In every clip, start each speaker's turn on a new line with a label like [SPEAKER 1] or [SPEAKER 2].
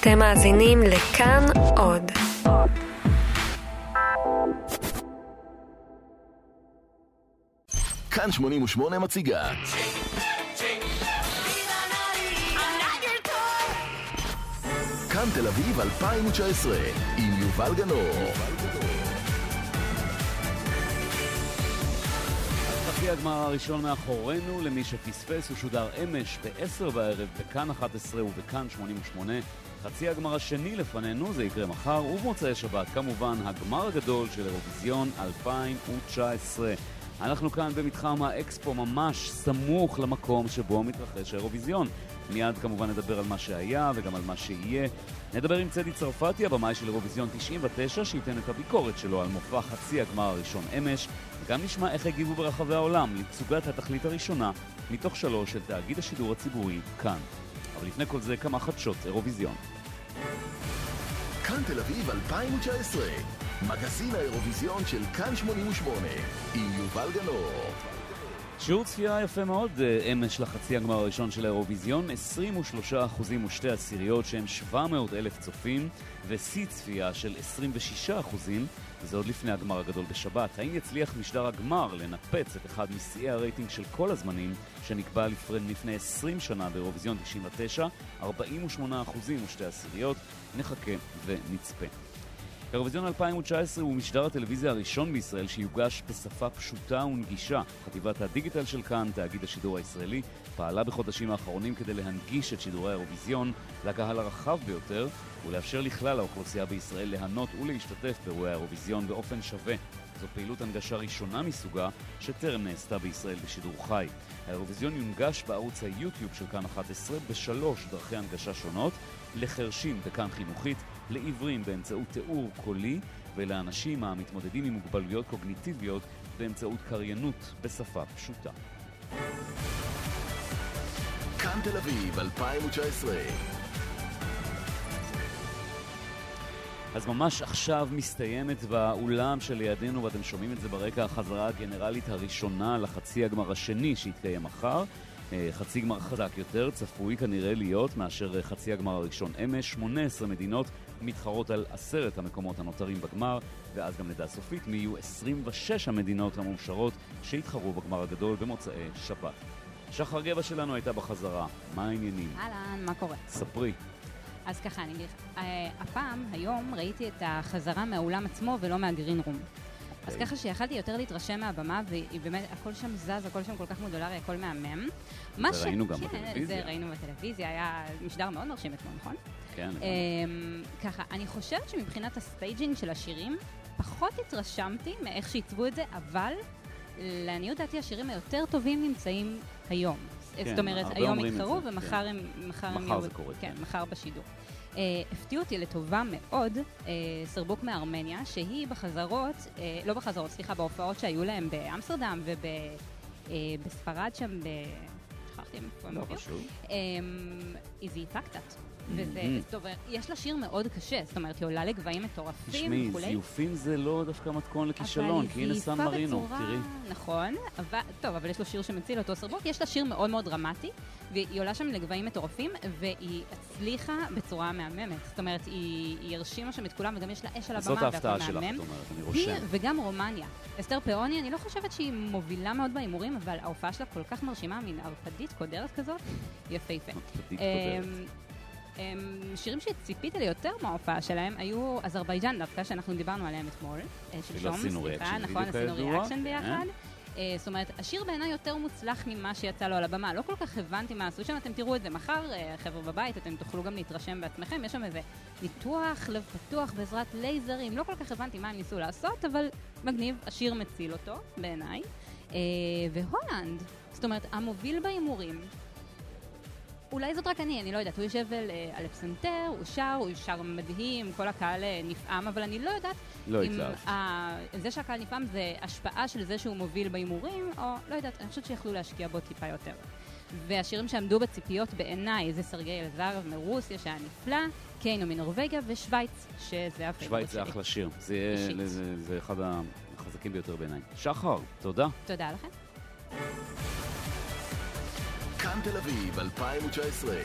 [SPEAKER 1] אתם מאזינים לכאן עוד.
[SPEAKER 2] כאן 88 מציגה. כאן תל אביב 2019 עם יובל גנור.
[SPEAKER 3] הגמר הראשון מאחורינו, למי שפספס, הוא שודר אמש ב-10 בערב בכאן 11 ובכאן 88. חצי הגמר השני לפנינו, זה יקרה מחר, ובמוצאי שבת כמובן הגמר הגדול של אירוויזיון 2019. אנחנו כאן במתחם האקספו ממש סמוך למקום שבו מתרחש האירוויזיון. מיד כמובן נדבר על מה שהיה וגם על מה שיהיה. נדבר עם צדי צרפתי, הבמאי של אירוויזיון 99, שייתן את הביקורת שלו על מופע חצי הגמר הראשון אמש, וגם נשמע איך הגיבו ברחבי העולם לתצוגת התכלית הראשונה מתוך שלוש של תאגיד השידור הציבורי כאן. אבל לפני כל זה כמה חדשות אירוויזיון.
[SPEAKER 2] כאן תל אביב 2019, מגזין האירוויזיון של כאן 88, עם יובל גנור.
[SPEAKER 3] שיעור צפייה יפה מאוד אה, אמש לחצי הגמר הראשון של האירוויזיון, 23 אחוזים ושתי עשיריות שהם 700 אלף צופים, ושיא צפייה של 26 אחוזים, וזה עוד לפני הגמר הגדול בשבת. האם יצליח משדר הגמר לנפץ את אחד משיאי הרייטינג של כל הזמנים, שנקבע לפני, לפני 20 שנה באירוויזיון 99, 48 אחוזים ושתי עשיריות, נחכה ונצפה. אירוויזיון 2019 הוא משדר הטלוויזיה הראשון בישראל שיוגש בשפה פשוטה ונגישה. חטיבת הדיגיטל של כאן, תאגיד השידור הישראלי, פעלה בחודשים האחרונים כדי להנגיש את שידורי האירוויזיון לקהל הרחב ביותר ולאפשר לכלל האוכלוסייה בישראל ליהנות ולהשתתף באירועי האירוויזיון באופן שווה. זו פעילות הנגשה ראשונה מסוגה שטרם נעשתה בישראל בשידור חי. האירוויזיון יונגש בערוץ היוטיוב של כאן 11 בשלוש דרכי הנגשה שונות, לחרשים בכאן חינוכית, לעיוורים באמצעות תיאור קולי ולאנשים המתמודדים עם מוגבלויות קוגניטיביות באמצעות קריינות בשפה פשוטה.
[SPEAKER 2] כאן תל אביב 2019,
[SPEAKER 3] אז ממש עכשיו מסתיימת באולם שלידינו, ואתם שומעים את זה ברקע, החזרה הגנרלית הראשונה לחצי הגמר השני שיתקיים מחר. אה, חצי גמר חזק יותר, צפוי כנראה להיות מאשר חצי הגמר הראשון אמש. 18 מדינות מתחרות על עשרת המקומות הנותרים בגמר, ואז גם נדע סופית מי יהיו 26 המדינות המאושרות שיתחרו בגמר הגדול במוצאי שבת. שחר גבע שלנו הייתה בחזרה, מה העניינים?
[SPEAKER 4] אהלן, מה קורה?
[SPEAKER 3] ספרי.
[SPEAKER 4] אז ככה, אני אגיד לך, אה, הפעם, היום, ראיתי את החזרה מהאולם עצמו ולא מה green room. אז
[SPEAKER 3] אוקיי.
[SPEAKER 4] ככה שיכלתי יותר להתרשם מהבמה, והיא באמת, הכל שם זז, הכל שם כל כך מודולרי, הכל מהמם. מה
[SPEAKER 3] זה ראינו גם
[SPEAKER 4] שכן,
[SPEAKER 3] בטלוויזיה.
[SPEAKER 4] זה ראינו בטלוויזיה, היה משדר מאוד מרשים אתמול, נכון?
[SPEAKER 3] כן,
[SPEAKER 4] אמ, ככה, אני חושבת שמבחינת ה staging של השירים, פחות התרשמתי מאיך שעיצבו את זה, אבל לעניות דעתי השירים היותר טובים נמצאים היום.
[SPEAKER 3] כן,
[SPEAKER 4] זאת אומרת, היום יתחרו ומחר
[SPEAKER 3] כן.
[SPEAKER 4] הם מחר הם
[SPEAKER 3] מחר
[SPEAKER 4] יהיו...
[SPEAKER 3] זה קורה,
[SPEAKER 4] כן,
[SPEAKER 3] כן.
[SPEAKER 4] מחר בשידור. אה, הפתיעו אותי לטובה מאוד אה, סרבוק מארמניה, שהיא בחזרות, אה, לא בחזרות, סליחה, בהופעות שהיו להם באמסטרדם ובספרד שם, ב... שכחתי איפה הם
[SPEAKER 3] לא
[SPEAKER 4] הופיעו.
[SPEAKER 3] חשוב.
[SPEAKER 4] אמ, היא זייפה קצת. וזה. טוב, יש לה שיר מאוד קשה, זאת אומרת, היא עולה לגבהים מטורפים
[SPEAKER 3] תשמעי,
[SPEAKER 4] וכולי.
[SPEAKER 3] זיופים זה לא דווקא מתכון לכישלון, כי הנה סן מרינו. תראי.
[SPEAKER 4] נכון, אבל, טוב, אבל יש לו שיר שמציל אותו סרבוק, יש לה שיר מאוד מאוד דרמטי, והיא עולה שם לגבהים מטורפים, והיא הצליחה בצורה מהממת. זאת אומרת, היא, הרשימה שם את כולם, וגם יש לה אש על הבמה,
[SPEAKER 3] זאת ההפתעה שלך. את אומרת, אני
[SPEAKER 4] היא
[SPEAKER 3] רושם.
[SPEAKER 4] וגם רומניה. אסתר פאוני, אני לא חושבת שהיא מובילה מאוד בהימורים, אבל ההופעה שלה כל כך מרשימה, מין ערפדית קודרת כזאת, יפהפה.
[SPEAKER 3] ערפדית
[SPEAKER 4] אמ,
[SPEAKER 3] קודרת.
[SPEAKER 4] אמ, שירים שציפיתי ליותר מההופעה שלהם היו אזרבייג'אן דווקא, שאנחנו דיברנו עליהם אתמול. אה, שלשום, סליחה, נכון, עשינו ריאקשן
[SPEAKER 3] כן.
[SPEAKER 4] ביחד. אה, זאת אומרת, השיר בעיניי יותר מוצלח ממה שיצא לו על הבמה. לא כל כך הבנתי מה עשו שם, אתם תראו את זה מחר, אה, חבר'ה בבית, אתם תוכלו גם להתרשם בעצמכם. יש שם איזה ניתוח לב פתוח בעזרת לייזרים, לא כל כך הבנתי מה הם ניסו לעשות, אבל מגניב, השיר מציל אותו, בעיניי. אה, והולנד, זאת אומרת, המוביל בהימורים, אולי זאת רק אני, אני לא יודעת, הוא יושב על, אה, על הפסנתר, הוא שר, הוא שר מדהים, כל הקהל אה, נפעם, אבל אני לא יודעת
[SPEAKER 3] לא
[SPEAKER 4] אם. ה- זה שהקהל נפעם זה השפעה של זה שהוא מוביל בהימורים, או לא יודעת, אני חושבת שיכלו להשקיע בו טיפה יותר. והשירים שעמדו בציפיות בעיניי זה סרגיי לזרב מרוסיה שהיה נפלא, קיינו מנורבגיה ושוויץ, שזה ה favorite
[SPEAKER 3] שווייץ זה
[SPEAKER 4] שלי.
[SPEAKER 3] אחלה שיר. זה-. זה זה אחד החזקים ביותר בעיניי. שחר, תודה.
[SPEAKER 4] תודה לכם.
[SPEAKER 2] תל אביב 2019.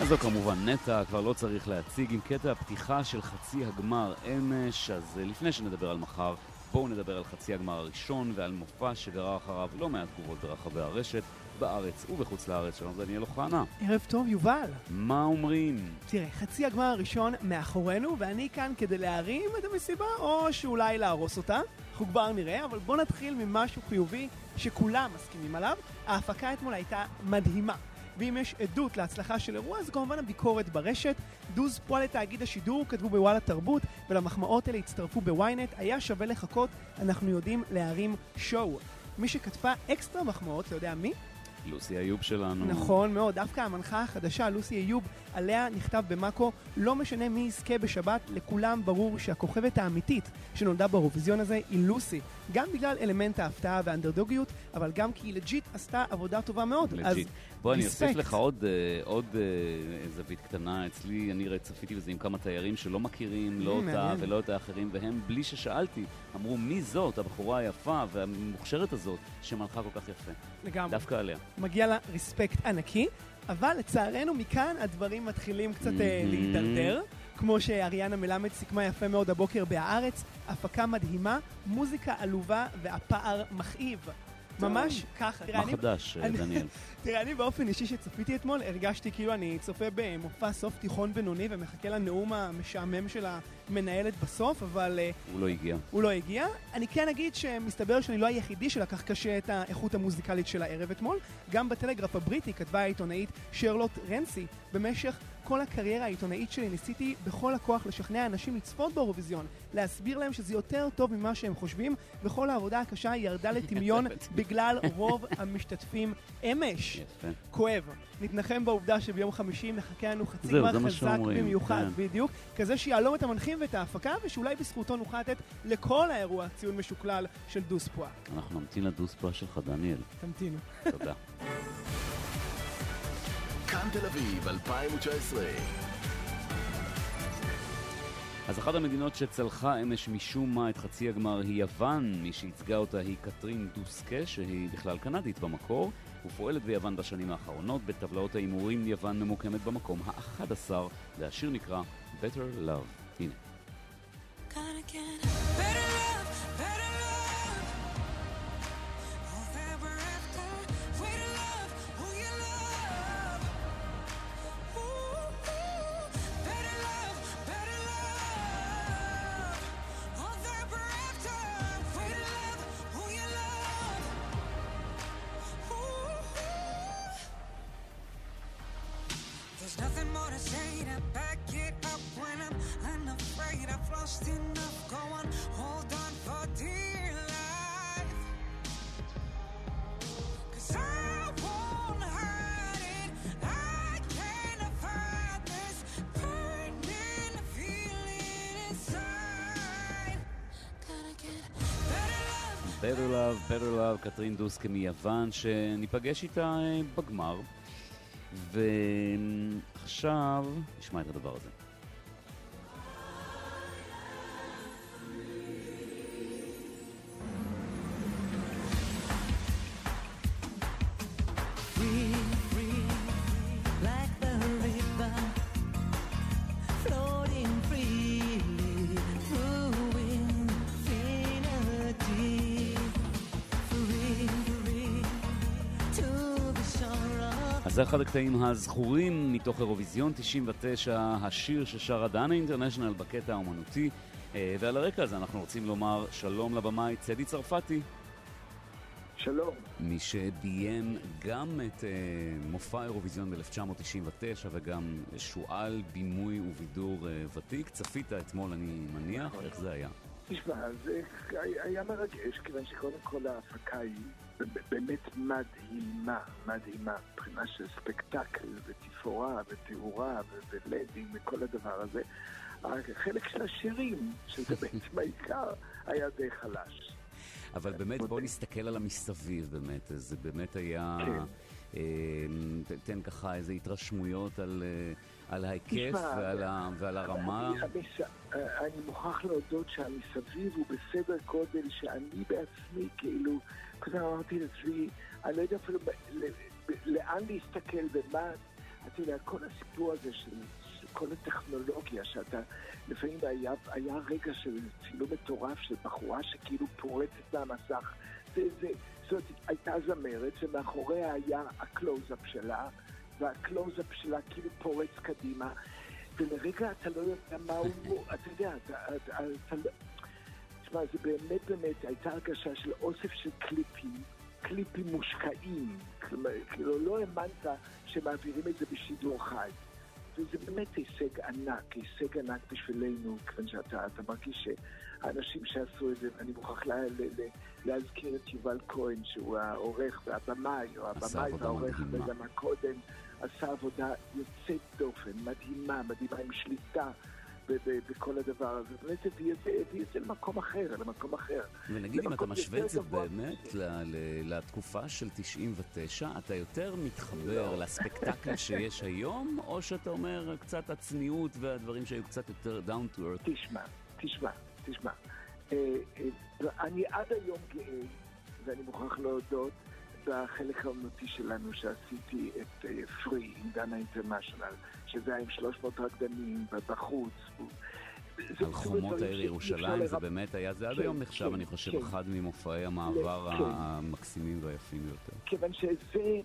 [SPEAKER 3] אז זו כמובן נטע, כבר לא צריך להציג עם קטע הפתיחה של חצי הגמר אמש, אז אה, לפני שנדבר על מחר, בואו נדבר על חצי הגמר הראשון ועל מופע שגרר אחריו לא מעט תגובות ברחבי הרשת, בארץ ובחוץ לארץ. שלום דניאל אוחנה.
[SPEAKER 5] ערב טוב, יובל.
[SPEAKER 3] מה אומרים?
[SPEAKER 5] תראה, חצי הגמר הראשון מאחורינו, ואני כאן כדי להרים את המסיבה, או שאולי להרוס אותה. אנחנו כבר נראה, אבל בואו נתחיל ממשהו חיובי שכולם מסכימים עליו. ההפקה אתמול הייתה מדהימה. ואם יש עדות להצלחה של אירוע, זה כמובן הביקורת ברשת. דוז פועל לתאגיד השידור, כתבו בוואלה תרבות, ולמחמאות האלה הצטרפו בוויינט. היה שווה לחכות, אנחנו יודעים להרים שואו. מי שכתבה אקסטרה מחמאות, אתה יודע מי?
[SPEAKER 3] לוסי איוב שלנו.
[SPEAKER 5] נכון מאוד, דווקא המנחה החדשה, לוסי איוב, עליה נכתב במאקו, לא משנה מי יזכה בשבת, לכולם ברור שהכוכבת האמיתית שנולדה באירוויזיון הזה היא לוסי. גם בגלל אלמנט ההפתעה והאנדרדוגיות, אבל גם כי היא legit עשתה עבודה טובה מאוד.
[SPEAKER 3] legit. בוא, אני אוסיף. לך עוד, אה, עוד אה, זווית קטנה. אצלי, אני צפיתי בזה עם כמה תיירים שלא מכירים, לא אותה. ולא את האחרים, והם, בלי ששאלתי, אמרו, מי זאת, הבחורה היפה והמוכשרת הזאת, שמלכה כל כך יפה.
[SPEAKER 5] לגמרי.
[SPEAKER 3] דווקא עליה.
[SPEAKER 5] מגיע לה respect ענקי, אבל לצערנו מכאן הדברים מתחילים קצת אה,
[SPEAKER 3] Mhm.
[SPEAKER 5] להידרדר. כמו שאריאנה מלמד סיכמה יפה מאוד הבוקר בהארץ, הפקה מדהימה, מוזיקה עלובה והפער מכאיב. ממש ככה.
[SPEAKER 3] מה חדש, אה, דניאל?
[SPEAKER 5] תראה, אני באופן אישי שצפיתי אתמול, הרגשתי כאילו אני צופה במופע סוף תיכון בינוני ומחכה לנאום המשעמם של המנהלת בסוף, אבל אה,
[SPEAKER 3] הוא לא הגיע.
[SPEAKER 5] הוא לא הגיע. אני כן אגיד שמסתבר שאני לא היחידי שלקח קשה את האיכות המוזיקלית של הערב אתמול. גם בטלגרף הבריטי כתבה העיתונאית שרלוט רנסי, במשך כל הקריירה העיתונאית שלי ניסיתי בכל הכוח לשכנע אנשים לצפות באירוויזיון, להסביר להם שזה יותר טוב ממה שהם חושבים, וכל העבודה הקשה ירדה לטמיון בגלל רוב המשתתפים אמש. כואב. נתנחם בעובדה שביום חמישי מחכה לנו חצי גמר חזק במיוחד,
[SPEAKER 3] כן.
[SPEAKER 5] בדיוק, כזה שיהלום את המנחים ואת ההפקה, ושאולי בזכותו נוכל לתת לכל האירוע ציון משוקלל של דוספואה.
[SPEAKER 3] אנחנו נמתין לדוספרה שלך, דניאל.
[SPEAKER 5] תמתינו.
[SPEAKER 3] תודה.
[SPEAKER 2] תל אביב 2019.
[SPEAKER 3] אז אחת המדינות שצלחה אמש משום מה את חצי הגמר היא יוון. מי שייצגה אותה היא קטרין דוסקה, שהיא בכלל קנדית במקור, ופועלת ביוון בשנים האחרונות. בטבלאות ההימורים יוון ממוקמת במקום ה-11, והשיר נקרא Better Love. הנה.
[SPEAKER 6] There's nothing more to say to back it up when I'm unafraid I've lost enough. Go on, hold on for dear life. Cause I won't it. I can't fight this burning feeling inside. Gotta better love.
[SPEAKER 3] Better Love, Better Love, קטרין דוסקה מיוון, שניפגש איתה אה, בגמר. ועכשיו, נשמע את הדבר הזה. אז זה אחד הקטעים הזכורים מתוך אירוויזיון 99, השיר ששרה דנה אינטרנשיונל בקטע האומנותי. אה, ועל הרקע הזה אנחנו רוצים לומר שלום לבמאי צדי צרפתי,
[SPEAKER 7] שלום.
[SPEAKER 3] מי שביים גם את אה, מופע אירוויזיון ב-1999 וגם שועל בימוי ובידור אה, ותיק. צפית אתמול, אני מניח, איך זה היה?
[SPEAKER 7] תשמע, זה היה מרגש, כיוון שקודם כל ההפקה היא באמת מדהימה, מדהימה, מבחינה של ספקטקל ותפאורה ותאורה ולדים וכל הדבר הזה. החלק של השירים, שזה בעצם העיקר, היה די חלש.
[SPEAKER 3] אבל באמת, בוא נסתכל על המסביב באמת, זה באמת היה...
[SPEAKER 7] כן.
[SPEAKER 3] אה, תן ככה איזה התרשמויות על, אה, על ההיקף ועל, ה, ועל הרמה.
[SPEAKER 7] אני. אני מוכרח להודות שהמסביב הוא בסדר גודל שאני בעצמי, כאילו, כל הזמן אמרתי לעצמי, אני לא יודע אפילו לאן להסתכל ומה אתה יודע, כל הסיפור הזה של, כל הטכנולוגיה, שאתה, לפעמים היה, היה רגע של צילום מטורף של בחורה שכאילו פורצת מהמסך. זה, זה, זאת הייתה זמרת שמאחוריה היה הקלוז-אפ שלה, והקלוז-אפ שלה כאילו פורץ קדימה, ולרגע אתה לא יודע מה הוא, אתה יודע, אתה, אתה, אתה, לא- תשמע, זה באמת באמת, הייתה הרגשה של אוסף של קליפים, קליפים מושקעים. כאילו, לא האמנת שמעבירים את זה בשידור חי. וזה באמת הישג ענק, הישג ענק בשבילנו, כיוון שאתה אתה מרגיש שהאנשים שעשו את זה, ואני מוכרח לה, לה, לה, להזכיר את יובל כהן, שהוא העורך והבמאי, או הבמאי והעורך. וגם הקודם, עשה עבודה יוצאת דופן, מדהימה, מדהימה, עם שליטה. בכל הדבר הזה, באמת הביא את זה, למקום אחר, למקום אחר.
[SPEAKER 3] ונגיד אם אתה משווה את זה באמת לתקופה של 99, אתה יותר מתחבר לספקטקל שיש היום, או שאתה אומר קצת הצניעות והדברים שהיו קצת יותר down to earth?
[SPEAKER 7] תשמע, תשמע, תשמע. אה, אה, אני עד היום גאה, ואני מוכרח להודות, בחלק האומנותי שלנו שעשיתי את פרי עם דנה אינטרנשיונל, שזה היה עם 300 רקדנים בחוץ.
[SPEAKER 3] על חומות העיר ירושלים, זה. באמת היה, זה עד
[SPEAKER 7] כן,
[SPEAKER 3] היום נחשב,
[SPEAKER 7] כן,
[SPEAKER 3] אני חושב,
[SPEAKER 7] כן.
[SPEAKER 3] אחד ממופעי המעבר
[SPEAKER 7] כן.
[SPEAKER 3] המקסימים והיפים ביותר.
[SPEAKER 7] כיוון שזה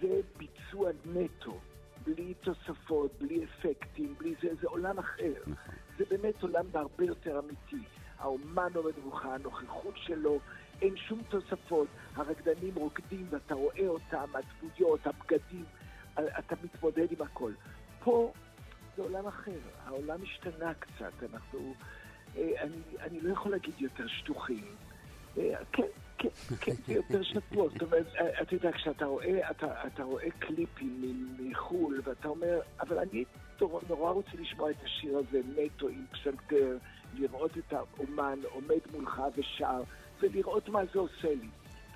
[SPEAKER 7] זה ביצוע נטו, בלי תוספות, בלי אפקטים, בלי זה, זה עולם אחר.
[SPEAKER 3] נכון.
[SPEAKER 7] זה באמת עולם בהרבה יותר אמיתי. האומן עומד מולך, הנוכחות שלו, אין שום תוספות. הרקדנים רוקדים ואתה רואה אותם, הדמויות, הבגדים, אתה מתמודד עם הכל. פה זה עולם אחר, העולם השתנה קצת, אנחנו... אה, אני, אני לא יכול להגיד יותר שטוחים. אה, כן, כן, כן, זה יותר שטוח. זאת אומרת, אה, אתה יודע, כשאתה רואה, אתה, אתה רואה קליפים מחו"ל, ואתה אומר, אבל אני נורא רוצה לשמוע את השיר הזה נטו עם פסנתר, לראות את האומן עומד מולך ושר, ולראות מה זה עושה לי.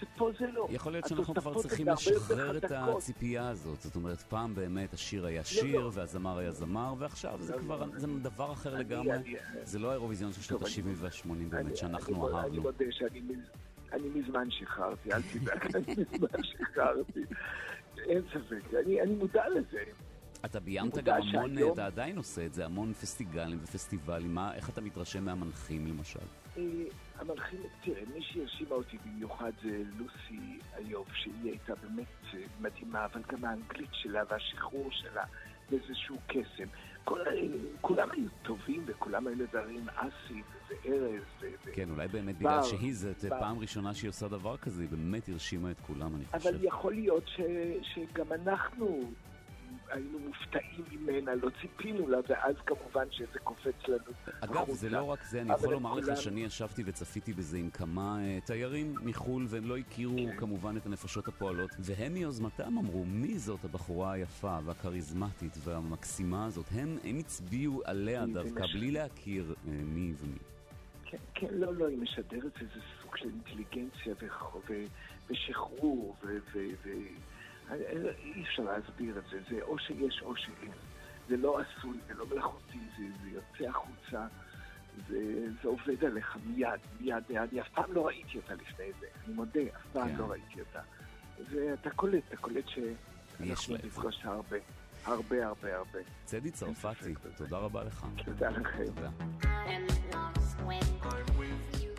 [SPEAKER 7] ופה זה לא.
[SPEAKER 3] יכול להיות שאנחנו כבר צריכים לשחרר את. הציפייה הזאת. זאת אומרת, פעם באמת השיר היה שיר
[SPEAKER 7] לא.
[SPEAKER 3] והזמר היה זמר, ועכשיו זה
[SPEAKER 7] לא,
[SPEAKER 3] כבר,
[SPEAKER 7] לא.
[SPEAKER 3] זה דבר אחר
[SPEAKER 7] אני-
[SPEAKER 3] לגמרי.
[SPEAKER 7] אני-
[SPEAKER 3] זה לא האירוויזיון של שנות
[SPEAKER 7] טוב,
[SPEAKER 3] ה-70
[SPEAKER 7] אני-
[SPEAKER 3] וה-80
[SPEAKER 7] אני-
[SPEAKER 3] באמת,
[SPEAKER 7] אני
[SPEAKER 3] שאנחנו
[SPEAKER 7] אני
[SPEAKER 3] אהבנו.
[SPEAKER 7] מודה שאני מז- אני מזמן שחררתי, אל תדאג, אני מזמן שחררתי. אין ספק, אני אני מודע לזה.
[SPEAKER 3] אתה ביימת גם המון,
[SPEAKER 7] שהיום-
[SPEAKER 3] אתה עדיין עושה את זה, המון פסטיגלים ופסטיבלים. מה, איך אתה מתרשם מהמנחים למשל?
[SPEAKER 7] אה, המנחים, תראה, מי שהרשימה אותי במיוחד זה לוסי איוב, שהיא הייתה באמת אה, מדהימה, אבל גם האנגלית שלה והשחרור שלה באיזשהו קסם. כל, כולם היו טובים וכולם היו נהדרים, אסי וארז ו... ו-
[SPEAKER 3] כן, אולי באמת
[SPEAKER 7] בר,
[SPEAKER 3] בגלל שהיא, זאת
[SPEAKER 7] בר.
[SPEAKER 3] פעם ראשונה שהיא עושה דבר כזה, היא באמת הרשימה את כולם, אני חושב.
[SPEAKER 7] אבל יכול להיות ש, שגם אנחנו היינו מופתעים ממנה, לא ציפינו לה, ואז כמובן שזה קופץ לנו.
[SPEAKER 3] אגב,
[SPEAKER 7] החוצה.
[SPEAKER 3] זה לא רק זה, אני יכול לומר לך שאני ישבתי וצפיתי בזה עם כמה אה, תיירים מחו"ל, והם לא הכירו
[SPEAKER 7] כן.
[SPEAKER 3] כמובן את הנפשות הפועלות, והם מיוזמתם אמרו, מי זאת הבחורה היפה והכריזמטית והמקסימה הזאת? הם, הם הצביעו עליה דווקא. בלי להכיר אה, מי ומי.
[SPEAKER 7] כן, כן, לא, לא, היא משדרת איזה סוג של אינטליגנציה ו- ושחרור, ו... ו, ו אני- אי אפשר להסביר את זה, זה או שיש או שאין. זה לא עשוי, זה לא מלאכותי, זה, זה יוצא החוצה, זה, זה עובד עליך מיד, מיד, אני אף פעם לא ראיתי אותה לפני זה, אני מודה, אף פעם
[SPEAKER 3] כן.
[SPEAKER 7] לא ראיתי אותה. ואתה קולט, אתה קולט שאנחנו. נפגוש הרבה, הרבה, הרבה, הרבה.
[SPEAKER 3] צדי צרפתי. תודה רבה לך.
[SPEAKER 7] תודה לכם.
[SPEAKER 3] תודה.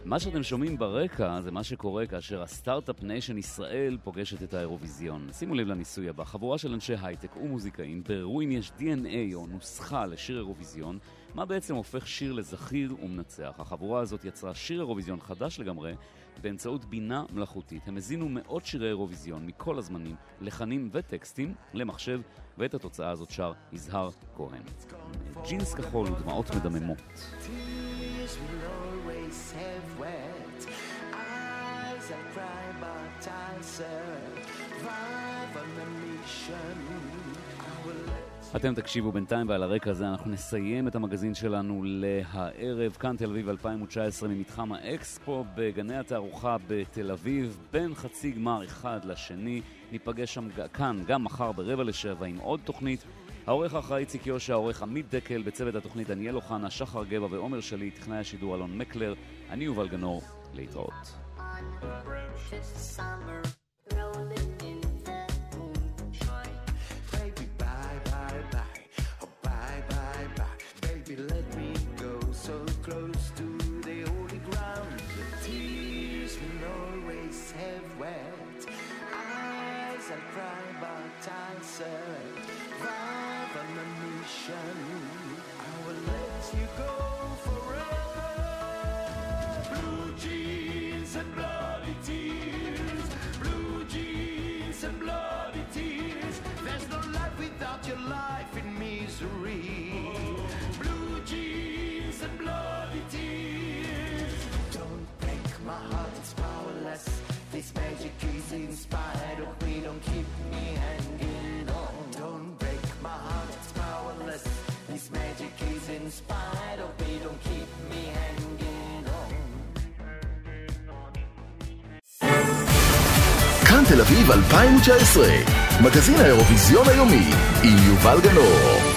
[SPEAKER 3] מה שאתם שומעים ברקע זה מה שקורה כאשר ה start-up nation ישראל פוגשת את האירוויזיון. שימו לב לניסוי הבא, חבורה של אנשי הייטק ומוזיקאים ביררו אם יש DNA או נוסחה לשיר אירוויזיון, מה בעצם הופך שיר לזכיר ומנצח. החבורה הזאת יצרה שיר אירוויזיון חדש לגמרי באמצעות בינה מלאכותית. הם הזינו מאות שירי אירוויזיון מכל הזמנים, לחנים וטקסטים למחשב, ואת התוצאה הזאת שר יזהר כהן. ג'ינס כחול ודמעות מדממות.
[SPEAKER 8] Always have wet eyes that cry, but I'll survive on a mission.
[SPEAKER 3] אתם תקשיבו בינתיים, ועל הרקע הזה אנחנו נסיים את המגזין שלנו להערב, כאן תל אביב 2019 ממתחם האקספו בגני התערוכה בתל אביב, בין חצי גמר אחד לשני. ניפגש שם כאן גם מחר ברבע לשבע עם עוד תוכנית. העורך האחראי איציק יושע, העורך עמית דקל, בצוות התוכנית דניאל אוחנה, שחר גבע ועומר שליט, תכנאי השידור אלון מקלר, אני יובל גנור, להתראות.
[SPEAKER 8] Let me go have wet eyes. I cry, but I. misery. Blue jeans and bloody tears. Don't break my heart, it's powerless. This magic is inspired of me, don't keep me hanging on. Don't break my heart, it's powerless. This magic is inspired of me, don't keep me hanging on.
[SPEAKER 2] כאן תל אביב 2019, מגזין האירוויזיון היומי, עם יובל גנור.